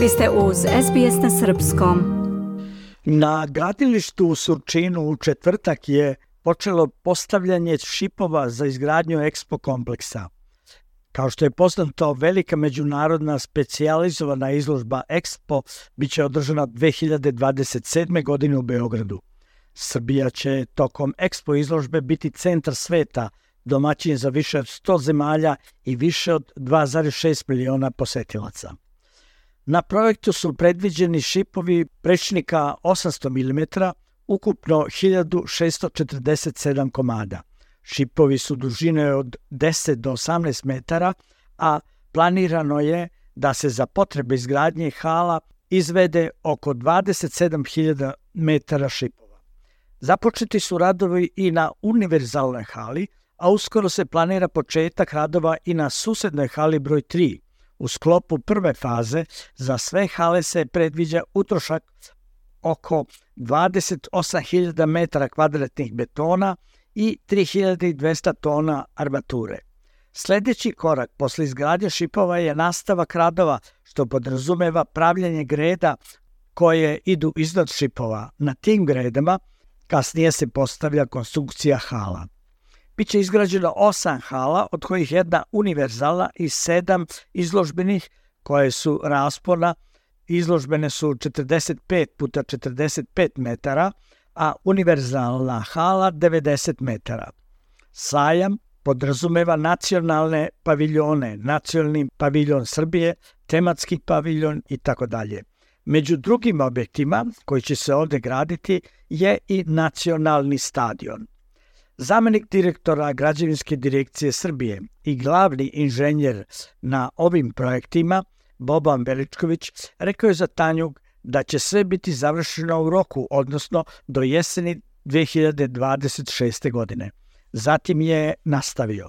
Vi ste uz SBS na Srpskom. Na gradilištu u Surčinu u četvrtak je počelo postavljanje šipova za izgradnju Expo kompleksa. Kao što je poznato, velika međunarodna specijalizovana izložba Expo biće održana 2027. godine u Beogradu. Srbija će tokom Expo izložbe biti centar sveta, domaćin za više od 100 zemalja i više od 2,6 miliona posetilaca. Na projektu su predviđeni šipovi prečnika 800 mm, ukupno 1647 komada. Šipovi su dužine od 10 do 18 metara, a planirano je da se za potrebe izgradnje hala izvede oko 27.000 metara šipova. Započeti su radovi i na univerzalnoj hali, a uskoro se planira početak radova i na susednoj hali broj 3. U sklopu prve faze za sve hale se predviđa utrošak oko 28.000 metara kvadratnih betona i 3200 tona armature. Sledeći korak posle izgradnje šipova je nastavak radova, što podrazumeva pravljanje greda koje idu iznad šipova. Na tim gredama kasnije se postavlja konstrukcija hala. Biće izgrađeno osam hala, od kojih jedna univerzalna i sedam izložbenih koje su raspona. Izložbene su 45 puta 45 metara, a univerzalna hala 90 metara. Sajam podrazumeva nacionalne paviljone, nacionalni paviljon Srbije, tematski paviljon i tako dalje. Među drugim objektima koji će se ovde graditi je i nacionalni stadion. Zamenik direktora građevinske direkcije Srbije i glavni inženjer na ovim projektima, Boban Veličković, rekao je za Tanjug da će sve biti završeno u roku, odnosno do jeseni 2026. godine. Zatim je nastavio.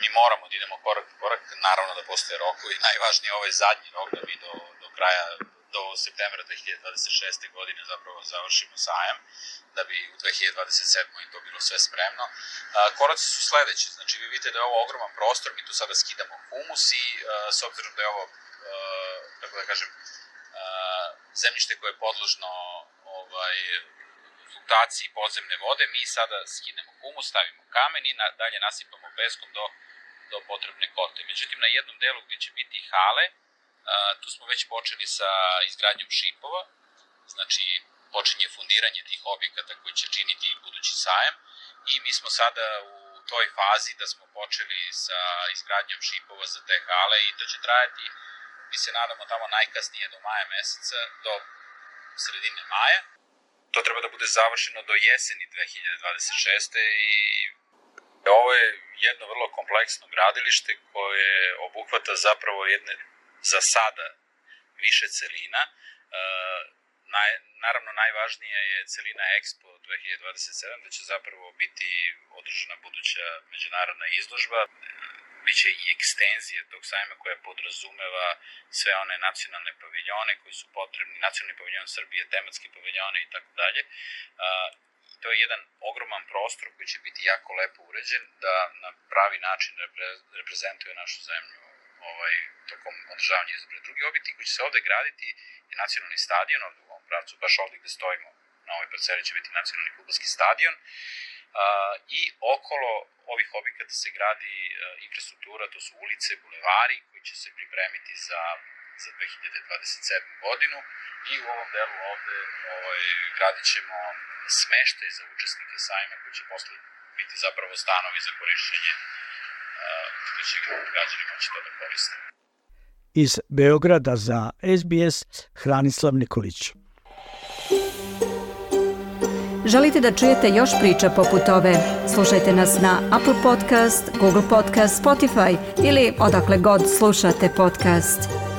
Mi moramo da idemo korak po korak, naravno da postoje rokovi. Najvažnije je ovaj zadnji rok da mi do, do kraja do septembra 2026. godine zapravo završimo sajam, da bi u 2027. to bilo sve spremno. Koraci su sledeći, znači vi vidite da je ovo ogroman prostor, mi tu sada skidamo humus i s obzirom da je ovo, kako da kažem, zemljište koje je podložno ovaj, fluktuaciji podzemne vode, mi sada skinemo humus, stavimo kamen i na, dalje nasipamo peskom do, do potrebne kote. Međutim, na jednom delu gde će biti hale, tu smo već počeli sa izgradnjom šipova, znači počinje fundiranje tih objekata koji će činiti budući sajam i mi smo sada u toj fazi da smo počeli sa izgradnjom šipova za te hale i to će trajati mi se nadamo tamo najkasnije do maja meseca, do sredine maja. To treba da bude završeno do jeseni 2026. i ovo je jedno vrlo kompleksno gradilište koje obuhvata zapravo jedne, za sada, više celina. E, naj, naravno, najvažnija je celina Expo 2027, da će zapravo biti održana buduća međunarodna izložba biće i ekstenzija tog sajma koja podrazumeva sve one nacionalne paviljone koji su potrebni, nacionalni paviljon Srbije, tematski paviljone i tako dalje. To je jedan ogroman prostor koji će biti jako lepo uređen da na pravi način repre, reprezentuje našu zemlju ovaj, tokom održavanja izbore. Drugi objekti koji će se ovde graditi je nacionalni stadion ovde u ovom pravcu, baš ovde gde stojimo na ovoj parceli će biti nacionalni futbolski stadion. Uh, I okolo ovih objekata se gradi uh, infrastruktura, to su ulice, bulevari koji će se pripremiti za, za 2027. godinu i u ovom delu ovde ovaj, gradit ćemo smeštaj za učesnike sajma koji će posle biti zapravo stanovi za korišćenje da će građani moći to da koriste. Iz Beograda za SBS Hranislav Nikolić. Želite da čujete još priča poput ove? Slušajte nas na Apple Podcast, Google Podcast, Spotify ili odakle god slušate podcast.